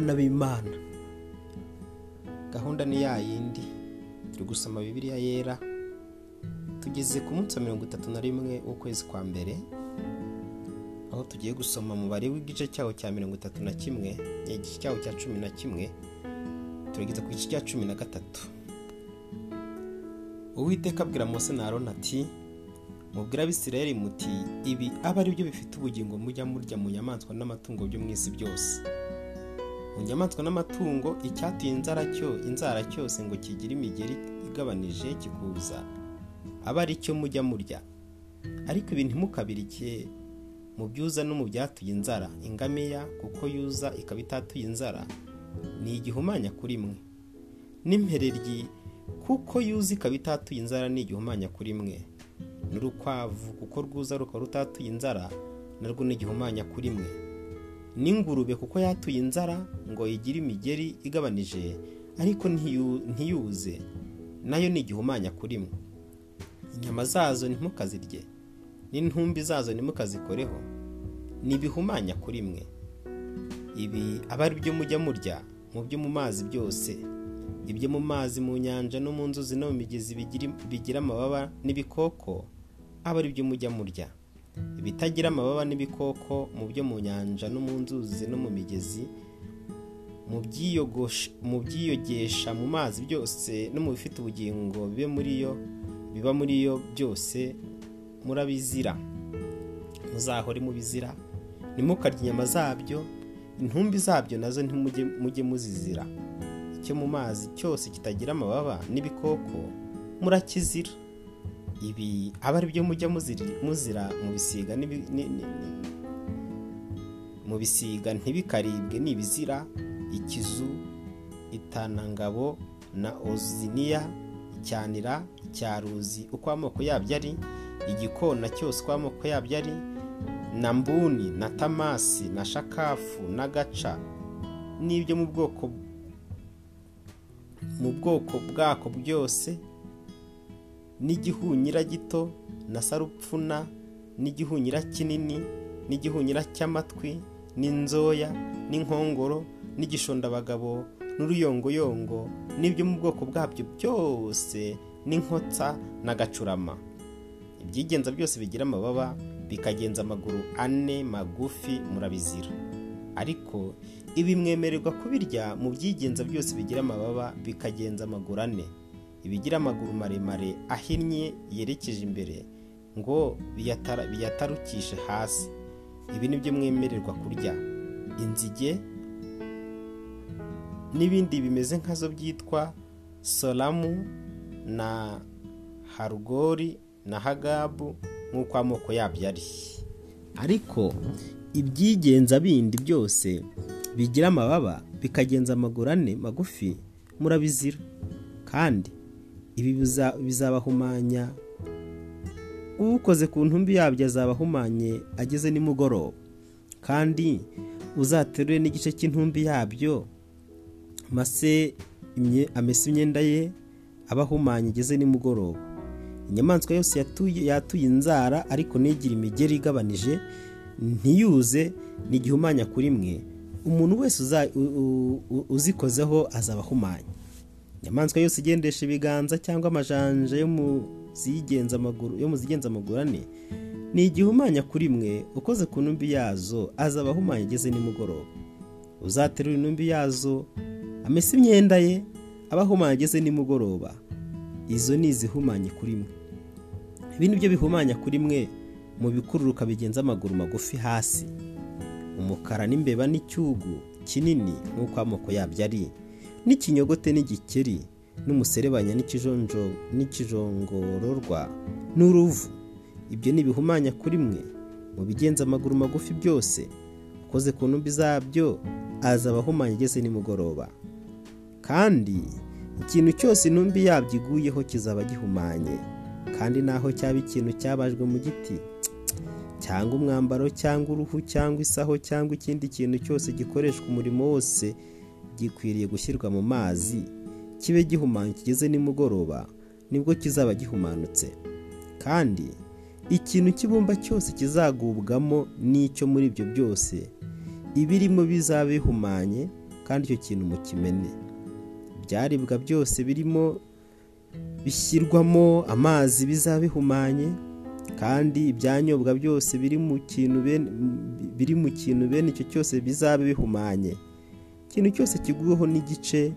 bana b'imana. Gahunda ni ya yindi. Turi gusoma bibiliya yera. Tugeze ku munsi wa mirongo itatu na rimwe w'ukwezi kwa mbere aho tugiye gusoma umubare w'igice cyawo cya mirongo itatu na kimwe igice cyawo cya cumi na kimwe turageze ku gice cya cumi na gatatu. Uwiteka abwira mose na aroni ati mubwira abisirayeli muti ibi aba ari byo bifite ubugingo mujya murya mu nyamaswa n'amatungo byo mu isi byose. Mu nyamaswa n'amatungo icyatuye inzara cyo inzara cyose ngo kigire imigeri igabanije kikuza. Aba ari cyo mujya murya. Ariko ibi ntimukabirike mu byuza no mu byatuye inzara. Ingamiya kuko yuza ikaba itatuye inzara ni igihumanya kuri mwe. N'impereryi kuko yuza ikaba itatuye inzara ni igihumanya kuri mwe. N'urukwavu kuko rwuza rukaba rutatuye inzara narwo ni igihumanya kuri mwe. N'ingurube kuko yatuye inzara ngo igire imigeri igabanije ariko ntiyuze. Nayo ni igihumanya kuri mwe. Inyama zazo ntimukazirye. N'intumbi zazo ntimukazikoreho. Ni ibihumanya kuri mwe. Ibi aba ari byo mujya murya mu byo mu mazi byose. Ibyo mu mazi mu nyanja no mu nzuzi no mu migezi bigira amababa n'ibikoko aba ari byo mujya murya. Ibitagira amababa n'ibikoko mu byo mu nyanja no mu nzuzi no mu migezi mu byiyogesha mu mazi byose no mu bifite ubugingo bibe muri yo biba muri yo byose murabizira. Muzahore mubizira ntimukarye inyama zabyo intumbi zabyo na zo ntimujye muzizira. Icyo mu mazi cyose kitagira amababa n'ibikoko murakizira. Ibi aba ari byo mujya muzira mu bisiga mu bisiga ntibikaribwe n'ibizira ikizu itanangabo na oziniya icyanira icyaruzi uko amoko yabyo ari igikona cyose uko amoko yabyo ari na mbuni na tamasi na shakafu na gaca n'ibyo mu bwoko mu bwoko bwako byose n'igihunyira gito na sarupfuna n'igihunyira kinini n'igihunyira cy'amatwi n'inzoya n'inkongoro n'igishondabagabo n'uruyongoyongo n'ibyo mu bwoko bwabyo byose n'inkotsa n'agacurama. Ibyigenza byose bigira amababa bikagenza amaguru ane magufi murabizira. Ariko ibi mwemererwa kubirya mu byigenza byose bigira amababa bikagenza amaguru ane. Ibigira amaguru maremare ahinnye yerekeje imbere ngo biyatarukishe hasi. Ibi ni byo mwemererwa kurya. Inzige n'ibindi bimeze nkazo byitwa soramu na harugori na hagabu nk'uko amoko yabyo ari. Ariko ibyigenza bindi byose bigira amababa bikagenza amaguru ane magufi murabizira. Kandi ibi bizabahumanya. Ukoze ku ntumbi yabyo azaba ahumanye ageze nimugoroba. Kandi uzaterure n'igice cy'intumbi yabyo mase amese imyenda ye aba ahumanye ageze nimugoroba. Inyamaswa yose yatuye inzara ariko ntigire imigeri igabanije ntiyuze ni igihumanya kuri mwe. Umuntu wese uzikozeho azaba ahumanye inyamaswa yose igendesha ibiganza cyangwa amajanja yo mu zigenza amaguru ane ni igihumanya kuri mwe ukoze ku ntumbi yazo azaba ahumanye ageze nimugoroba. Uzaterura intumbi yazo amese imyenda ye aba ahumanye ageze nimugoroba. Izo ni izihumanye kuri mwe ibi ni byo bihumanya kuri mwe mu bikururuka bigenza amaguru magufi hasi. Umukara n'imbeba n'icyugu kinini nk'uko amoko yabyo ari. N'ikinyogote n'igikeri n'umuserebanya n'ikijongororwa n'uruvu. Ibyo ni ibihumanya kuri mwe. Mu bigenza amaguru magufi byose ukoze ku ntumbi zabyo azaba ahumanye ageze nimugoroba. Kandi ikintu cyose intumbi yabyo iguyeho kizaba gihumanye. Kandi naho cyaba ikintu cyabajwe mu giti cyangwa umwambaro cyangwa uruhu cyangwa isaho cyangwa ikindi kintu cyose gikoreshwa umurimo wose gikwiriye gushyirwa mu mazi kibe gihumanye kigeze nimugoroba ni bwo kizaba gihumanutse. Kandi ikintu cy'ibumba cyose kizagubwamo n'icyo muri ibyo byose ibirimo bizaba bihumanye kandi icyo kintu mukimene. Ibyaribwa byose birimo bishyirwamo amazi bizaba bihumanye kandi ibyanyobwa byose biri mu kintu bene icyo cyose bizaba bihumanye. Ikintu cyose kiguweho n'igice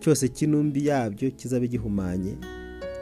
cyose cy'intumbi yabyo kizabe gihumanye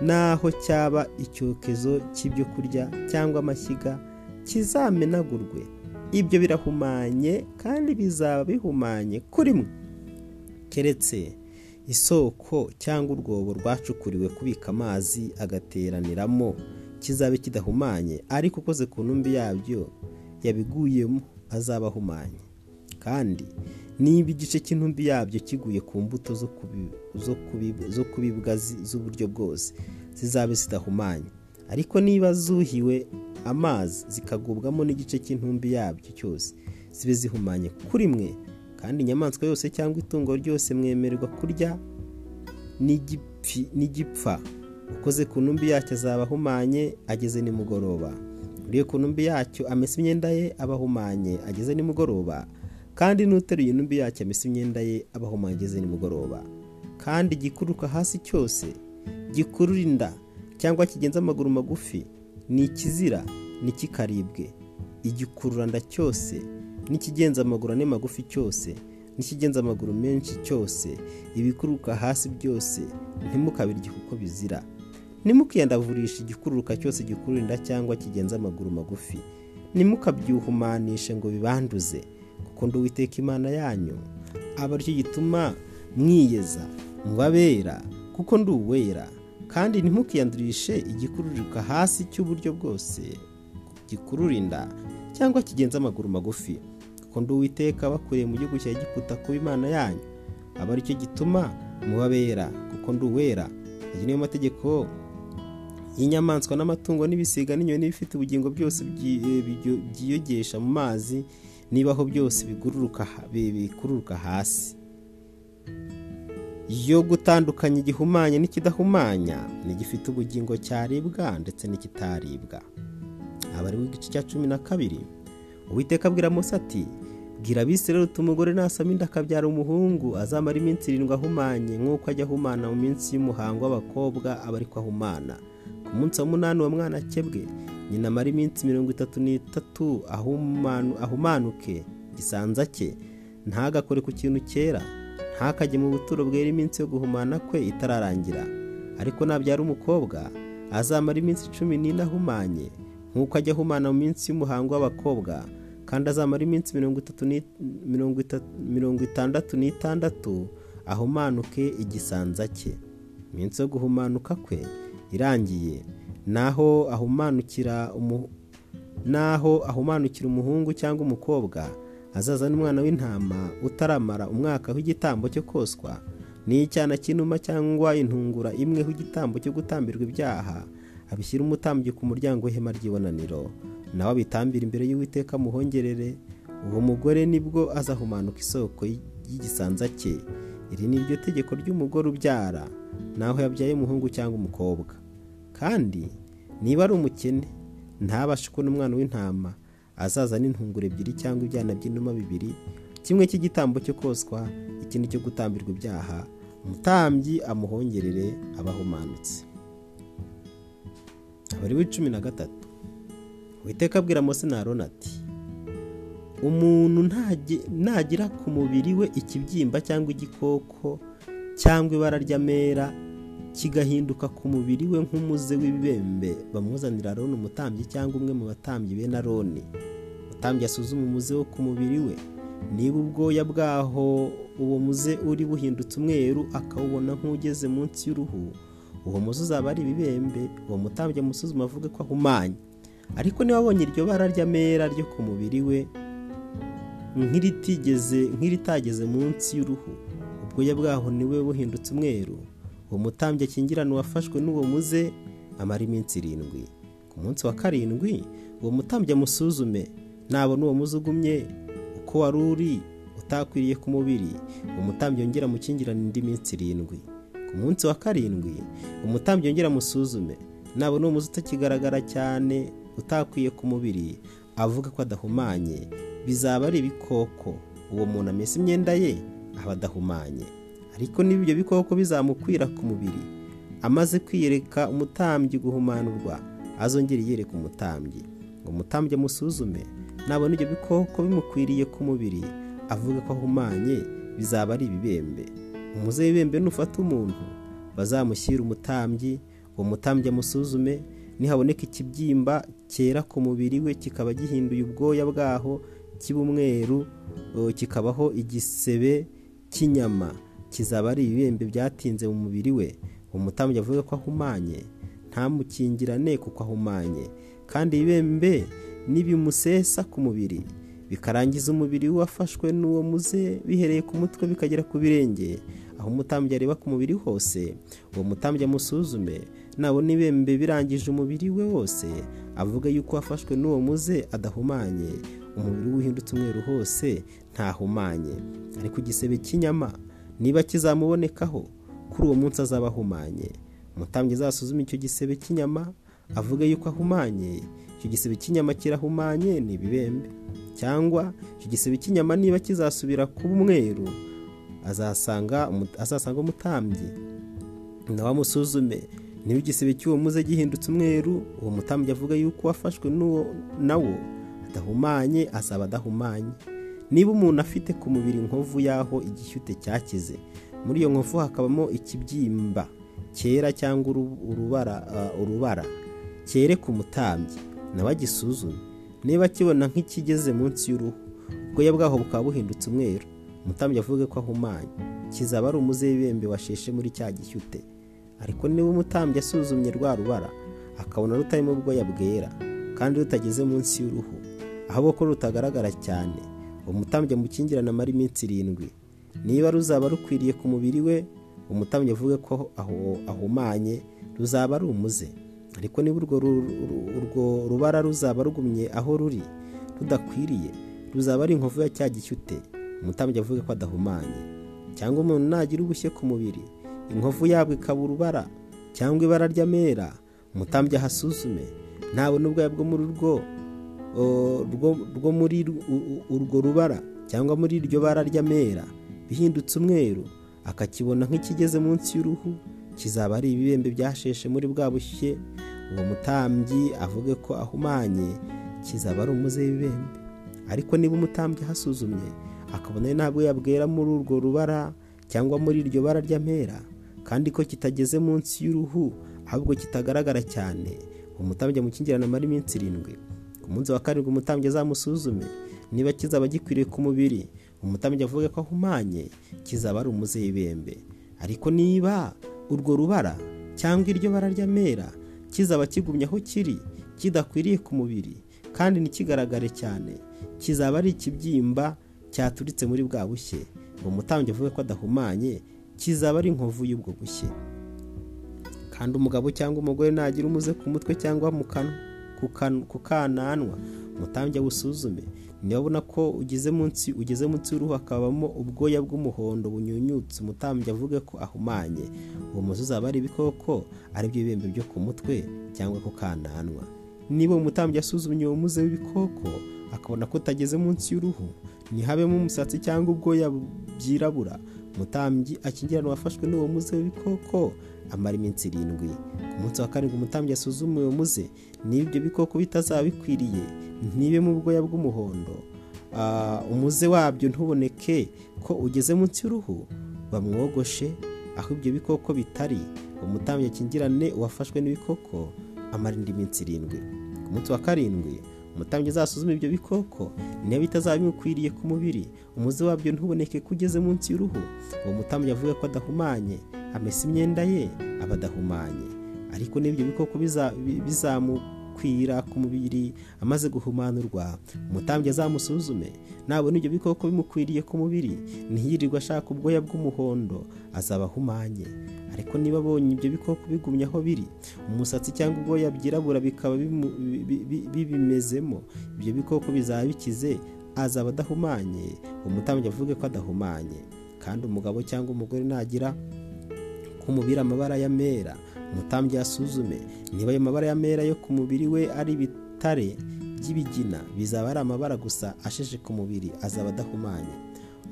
naho cyaba icyokezo cy'ibyo kurya cyangwa amashyiga kizamenagurwe. Ibyo birahumanye kandi bizaba bihumanye kuri mwe. Keretse isoko cyangwa urwobo rwacukuriwe kubika amazi agateraniramo kizabe kidahumanye ariko ukoze ku ntumbi yabyo yabiguyemo azaba ahumanye. Kandi niba igice cy'intumbi yabyo kiguye ku mbuto zo kubibwa z'uburyo bwose zizabe zidahumanye. Ariko niba zuhiwe amazi zikagubwamo n'igice cy'intumbi yabyo cyose zibe zihumanye kuri mwe kandi inyamaswa yose cyangwa itungo ryose mwemererwa kurya n'igipfa ukoze ku ntumbi yacyo azaba ahumanye ageze nimugoroba. Uriye ku ntumbi yacyo amesa imyenda ye aba ahumanye ageze nimugoroba kandi n'uteruye intumbi yacyo amesa imyenda ye aba ahumanye ageze nimugoroba. Kandi igikuruka hasi cyose gikurura inda cyangwa kigenza amaguru magufi ni ikizira ntikikaribwe igikururanda cyose n'ikigenza amaguru ane magufi cyose n'ikigenza amaguru menshi cyose. Ibikururuka hasi byose ntimukabirye kuko bizira. Ntimukiyandavurishe igikururuka cyose gikurura inda cyangwa kigenza amaguru magufi. Ntimukabyuhumanishe ngo bibanduze. Kuko ndi uwiteka imana yanyu aba ari cyo gituma mwiyeza mubabera kuko ndi uwera kandi ntimukiyandurishe igikururuka hasi cy'uburyo bwose gikurura inda cyangwa kigenza amaguru magufi. Kuko ndi uwiteka bakuriye mu gihugu cya Egiputa kuba imana yanyu aba ari cyo gituma mubabera kuko ndi uwera. Ayo niyo mategeko y'inyamaswa n'amatungo n'ibisiga n'inyoni n'ibifite ubugingo byose byiyogesha mu mazi nibaho byose bikururuka hasi. Yo gutandukanya igihumanya n'ikidahumanya n'igifite ubugingo cyaribwa ndetse n'ikitaribwa. Aba ari igice cya cumi na kabiri. Uwiteka abwira Mose ati bwira abisirayeli uti umugore nasama inda akabyara umuhungu azamara iminsi irindwi ahumanye nk'uko ajya ahumana mu minsi y'umuhango w'abakobwa aba ariko ahumana. Ku munsi wa munani uwo mwana akebwe nyina amara iminsi mirongo itatu n'itatu ahumanuke gisanza cye. Ntagakore ku kintu cyera. Ntakajye mu buturo bwera iminsi yo guhumana kwe itararangira. Ariko nabyara umukobwa. Azamara iminsi cumi n'ine ahumanye. Nk'uko ajya ahumana mu minsi y'umuhango w'abakobwa. Kandi azamara iminsi mirongo itandatu n'itandatu ahumanuke igisanza cye. Iminsi yo guhumanuka kwe irangiye. Naho ahumanukira naho ahumanukira umuhungu cyangwa umukobwa azaza n'umwana w'intama utaramara umwaka w'igitambo cyo koswa n'icyana cy'inuma cyangwa intungura imwe w'igitambo cyo gutambirwa ibyaha abishyira umutambyi ku muryango w'ihema ry'ibonaniro. Nawe abitambira imbere y'uwiteka muhongerere uwo mugore ni bwo azahumanuka isoko y'igisanza cye. Iri ni ryo tegeko ry'umugore ubyara naho yabyaye umuhungu cyangwa umukobwa. Kandi niba ari umukene ntabashe kubona umwana w'intama azaza n'intunguro ebyiri cyangwa ibyana by'inuma bibiri kimwe cy'igitambo cyo koswa ikindi cyo gutambirwa ibyaha umutambyi amuhongerere abahumanutse abari w'icumi na gatatu. Witeka abwira Mose na Aroni ati umuntu nagira ku mubiri we ikibyimba cyangwa igikoko cyangwa ibara ry'amera kigahinduka ku mubiri we nk'umuze w'ibibembe. Bamuzanira Aroni umutambyi cyangwa umwe mu batambyi bene Aroni. Umutambyi asuzuma umuze wo ku mubiri we. Niba ubwoya bwaho uwo muze uri buhindutse umweru akawubona nk'ugeze munsi y'uruhu. Uwo muze uzaba ari ibibembe. Uwo mutambyi amusuzuma avuga ko ahumanye. Ariko niba abonye iryo bara ry'amera ryo ku mubiri we nk'iritageze munsi y'uruhu ubwoya bwaho ni we buhindutse umweru. Uwo mutambyi akingirana uwafashwe n'uwo muze amara iminsi irindwi. Ku munsi wa karindwi uwo mutambyi amusuzume. Nabona uwo muze ugumye uko wari uri utakwiriye ku mubiri. Uwo mutambyi yongera amukingirane indi minsi irindwi. Ku munsi wa karindwi umutambyi yongera amusuzume. Nabona uwo muze utakigaragara cyane utakwiye ku mubiri avuga ko adahumanye. Bizaba ari ibikoko. Uwo muntu amesa imyenda ye aba adahumanye. Ariko niba ibyo bikoko bizamukwira ku mubiri amaze kwiyereka umutambyi guhumanurwa azongera yiyereka umutambyi. Ngo umutambyi amusuzume nabona ibyo bikoko bimukwiriye ku mubiri avuga ko ahumanye bizaba ari ibibembe. Umuze w'ibembe nufata umuntu bazamushyira umutambyi uwo mutambyi amusuzume nihaboneka ikibyimba cyera ku mubiri we kikaba gihinduye ubwoya bwaho kiba umweru kikabaho igisebe cy'inyama kizaba ari ibibembe byatinze mu mubiri we. Uwo mutambyi avuga ko ahumanye. Ntamukingirane kuko ahumanye. Kandi ibibembe nibimusesa ku mubiri. Bikarangiza umubiri wafashwe n'uwo muze bihereye ku mutwe bikagera ku birenge. Aho umutambyi areba ku mubiri hose uwo mutambyi amusuzume. Nabona ibembe birangije umubiri we wose avuga yuko wafashwe n'uwo muze adahumanye. Umubiri we uhindutse umweru hose ntahumanye. Ariko igisebe cy'inyama. Niba kizamubonekaho kuri uwo munsi azaba ahumanye. Umutambyi azasuzume icyo gisebe cy'inyama avuga yuko ahumanye. Icyo gisebe cy'inyama kirahumanye ni ibibembe. Cyangwa icyo gisebe cy'inyama niba kizasubira kuba umweru azasanga umutambyi. Nawe amusuzume niba igisebe cy'uwo muze gihindutse umweru uwo mutambyi avuga yuko wafashwe n'uwo nawo adahumanye azaba adahumanye. Niba umuntu afite ku mubiri inkovu y'aho igishyute cyakize muri iyo nkovu hakabamo ikibyimba cyera cyangwa urubara cyereka umutambyi nawe agisuzume. Niba akibona nk'ikigeze munsi y'uruhu ubwoya bwaho bukaba buhindutse umweru. Umutambyi avuga ko ahumanye. Kizaba ari umuze w'ibembe washeshe muri cya gishyute. Ariko niba umutambyi asuzumye rwa rubara akabona rutarimo ubwoya bwera kandi rutageze munsi y'uruhu. Ahubwo ko rutagaragara cyane umutambyi amukingirana amara iminsi irindwi. Niba ruzaba rukwiriye ku mubiri we umutambyi avuga ko ahumanye ruzaba ari umuze. Ariko niba urwo rubara ruzaba rugumye aho ruri rudakwiriye ruzaba ari inkovu ya cya gishyute umutambyi avuga ko adahumanye. Cyangwa umuntu nagira ubushye ku mubiri inkovu yabwo ikaba urubara cyangwa ibara ry'amera umutambyi ahasuzume. Ntabona ubwoya bwo muri rwo rwo muri urwo rubara cyangwa muri iryo bara ry'amera bihindutse umweru akakibona nk'ikigeze munsi y'uruhu kizaba ari ibibembe byasheshe muri bwa bushye uwo mutambyi avuge ko ahumanye kizaba ari umuze w'ibibembe. Ariko niba umutambyi ahasuzumye akabona ntabwo yabwera muri urwo rubara cyangwa muri iryo bara ry'amera kandi ko kitageze munsi y'uruhu ahubwo kitagaragara cyane. Umutambyi amukingirana amara iminsi irindwi. Ku munsi wa karindwi umutambyi azamusuzume. Niba kizaba gikwiriye ku mubiri umutambyi avuga ko ahumanye kizaba ari umuze w'ibembe ariko niba urwo rubara cyangwa iryo bara ry'amera kizaba kigumye aho kiri kidakwiriye ku mubiri kandi ntikigaragare cyane kizaba ari ikibyimba cyaturitse muri bwa bushye. Uwo mutambyi avuga ko adahumanye kizaba ari inkovu y'ubwo bushye. Kandi umugabo cyangwa umugore nagira umuze ku mutwe cyangwa mu kanwa. Ku kananwa umutambyi awusuzume niba abona ko ugeze munsi ugeze munsi y'uruhu hakabamo ubwoya bw'umuhondo bunyunyutse. Umutambyi avuge ko ahumanye. Uwo muzi uzaba ari ibikoko ari byo bibembe byo ku mutwe cyangwa ku kananwa niba umutambyi asuzumye uwo muze w'ibikoko akabona ko utageze munsi y'uruhu ntihabemo umusatsi cyangwa ubwoya byirabura umutambyi akingirana wafashwe n'uwo muze w'ibikoko amara iminsi irindwi. Ku munsi wa karindwi umutambyi asuzuma uwo muze niba ibyo bikoko bitazaba bikwiriye ntibe mu bwoya bw'umuhondo. Umuze wabyo ntuboneke ko ugeze munsi y'uruhu bamwogoshe aho ibyo bikoko bitari. Umutambyi akingirane uwafashwe n'ibikoko amara indi minsi irindwi. Ku munsi wa karindwi umutambyi azasuzume ibyo bikoko niba bitazaba bimukwiriye ku mubiri. Umuze wabyo ntuboneke ko ugeze munsi y'uruhu. Uwo mutambyi avuga ko adahumanye. Amesa imyenda ye aba adahumanye. Ariko n'ibyo bikoko bizamukwira ku mubiri amaze guhumanurwa. Umutambyi azamusuzume. Nabona ibyo bikoko bimukwiriye ku mubiri ntiyirirwe ashaka ubwoya bw'umuhondo azaba ahumanye. Ariko niba abonye ibyo bikoko bigumye aho biri umusatsi cyangwa ubwoya byirabura bikaba bibimezemo. Ibyo bikoko bizaba bikize azaba adahumanye. Umutambyi avuge ko adahumanye. Kandi umugabo cyangwa umugore nagira ku mubiri amabara y'amera umutambyi yasuzume niba ayo mabara y'amera yo ku mubiri we ari ibitare by'ibigina bizaba ari amabara gusa asheshe ku mubiri azaba adahumanye.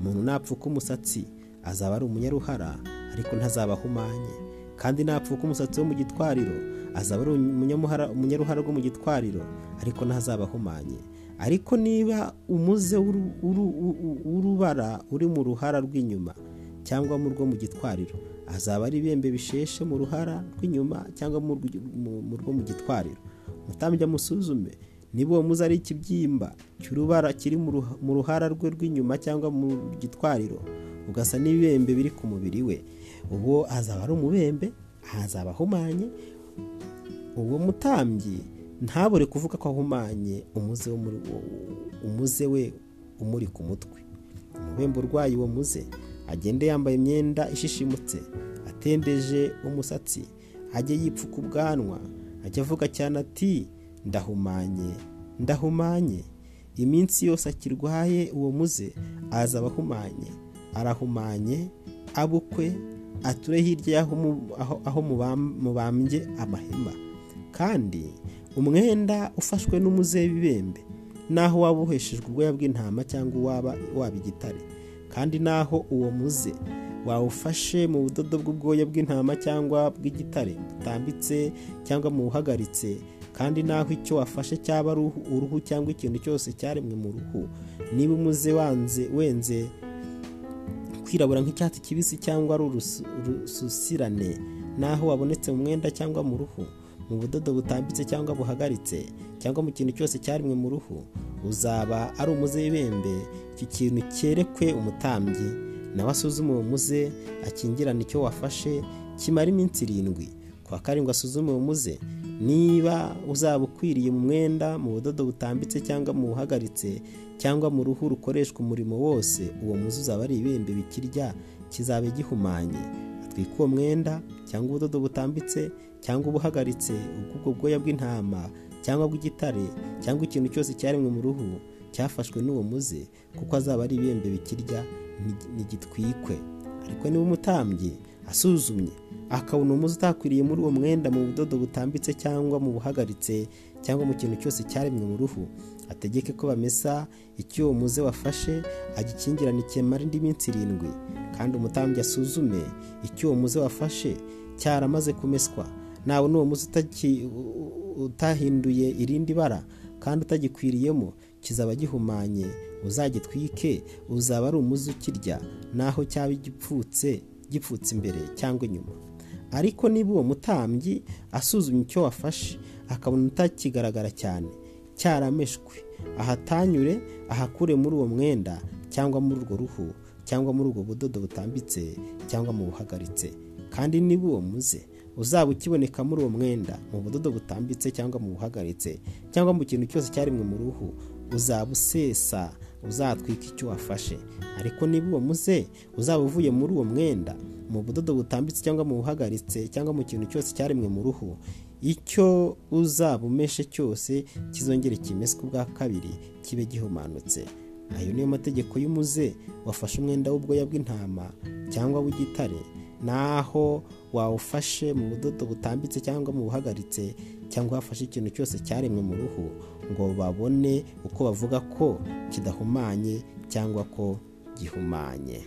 Umuntu napfuka umusatsi azaba ari umunyaruhara ariko ntazaba ahumanye. Kandi napfuka umusatsi wo mu gitwariro azaba ari umunyaruhara rwo mu gitwariro ariko ntazaba ahumanye. Ariko niba umuze w'urubara uri mu ruhara rw'inyuma cyangwa mu rwo mu gitwariro azaba ari ibembe bisheshe mu ruhara rw'inyuma cyangwa mu rwo mu gitwariro. Umutambyi amusuzume niba uwo muze ari ikibyimba cy'urubara kiri mu ruhara rwe rw'inyuma cyangwa mu gitwariro ugasa n'ibibembe biri ku mubiri we. Uwo azaba ari umubembe azaba ahumanye. Uwo mutambyi ntabure kuvuga ko ahumanye umuze we umuri ku mutwe. Umubembe urwaye uwo muze agende yambaye imyenda ishishimutse atendeje umusatsi ajye yipfuka ubwanwa ajya avuga cyane ati ndahumanye ndahumanye. Iminsi yose akirwaye uwo muze azaba ahumanye arahumanye abukwe ature hirya aho mubambye amahema. Kandi umwenda ufashwe n'umuze w'ibibembe naho waba uheshejwe ubwoya bw'intama cyangwa waba igitare. Kandi naho uwo muze. Wawufashe mu budodo bw'ubwoya bw'intama cyangwa bw'igitare butambitse cyangwa mu buhagaritse kandi naho icyo wafashe cyaba ari uruhu cyangwa ikintu cyose cyaremwe mu ruhu. Niba umuze wanze wenze kwirabura nk'icyatsi kibisi cyangwa ari urususirane naho wabonetse mu mwenda cyangwa mu ruhu mu budodo butambitse cyangwa buhagaritse cyangwa mu kintu cyose cyaremwe mu ruhu uzaba ari umuze w'ibembe iki kintu cyerekwe umutambyi. Nawe asuzume uwo muze akingirane icyo wafashe kimara iminsi irindwi. Kwa karindwi asuzume uwo muze niba uzaba ukwiriye mu mwenda mu budodo butambitse cyangwa mu buhagaritse cyangwa mu ruhu rukoreshwa umurimo wose uwo muze uzaba ari ibembe bikirya kizaba gihumanye. Atwika uwo mwenda cyangwa ubudodo butambitse cyangwa ubuhagaritse ubw'ubwo bwoya bw'intama cyangwa bw'igitare cyangwa ikintu cyose cyaremwe mu ruhu cyafashwe n'uwo muze kuko azaba ari ibembe bikirya ntigitwikwe ariko niba umutambyi asuzumye akabona umuze utakwiriye muri uwo mwenda mu budodo butambitse cyangwa mu buhagaritse cyangwa mu kintu cyose cyaremwe mu ruhu ategeke ko bamesa icyo uwo muze wafashe agikingirane kimara indi minsi irindwi. Kandi umutambyi asuzume icyo uwo muze wafashe cyaramaze kumeswa. Nawe n'uwo muze utahinduye irindi bara kandi utagikwiriyemo kizaba gihumanye. Uzagitwike uzaba ari umuze ukirya naho cyaba igipfutse gipfutse imbere cyangwa inyuma. Ariko niba uwo mutambyi asuzumye icyo wafashe akabona utakigaragara cyane. Cyarameshwe. Ahatanyure ahakure muri uwo mwenda cyangwa muri urwo ruhu cyangwa muri ubwo budodo butambitse cyangwa mu buhagaritse. Kandi niba uwo muze uzaba ukiboneka muri uwo mwenda mu budodo butambitse cyangwa mu buhagaritse cyangwa mu kintu cyose cyaremwe mu ruhu uzaba usesa uzatwika icyo wafashe. Ariko niba uwo muze uzaba uvuye muri uwo mwenda mu budodo butambitse cyangwa mu buhagaritse cyangwa mu kintu cyose cyaremwe mu ruhu icyo uzaba umeshe cyose kizongere kimeswe ubwa kabiri kibe gihumanutse. Ayo niyo mategeko y'umuze wafashe umwenda w'ubwoya bw'intama cyangwa w'igitare naho wawufashe mu budodo butambitse cyangwa mu buhagaritse cyangwa wafashe ikintu cyose cyaremwe mu ruhu ngo babone uko bavuga ko kidahumanye cyangwa ko gihumanye.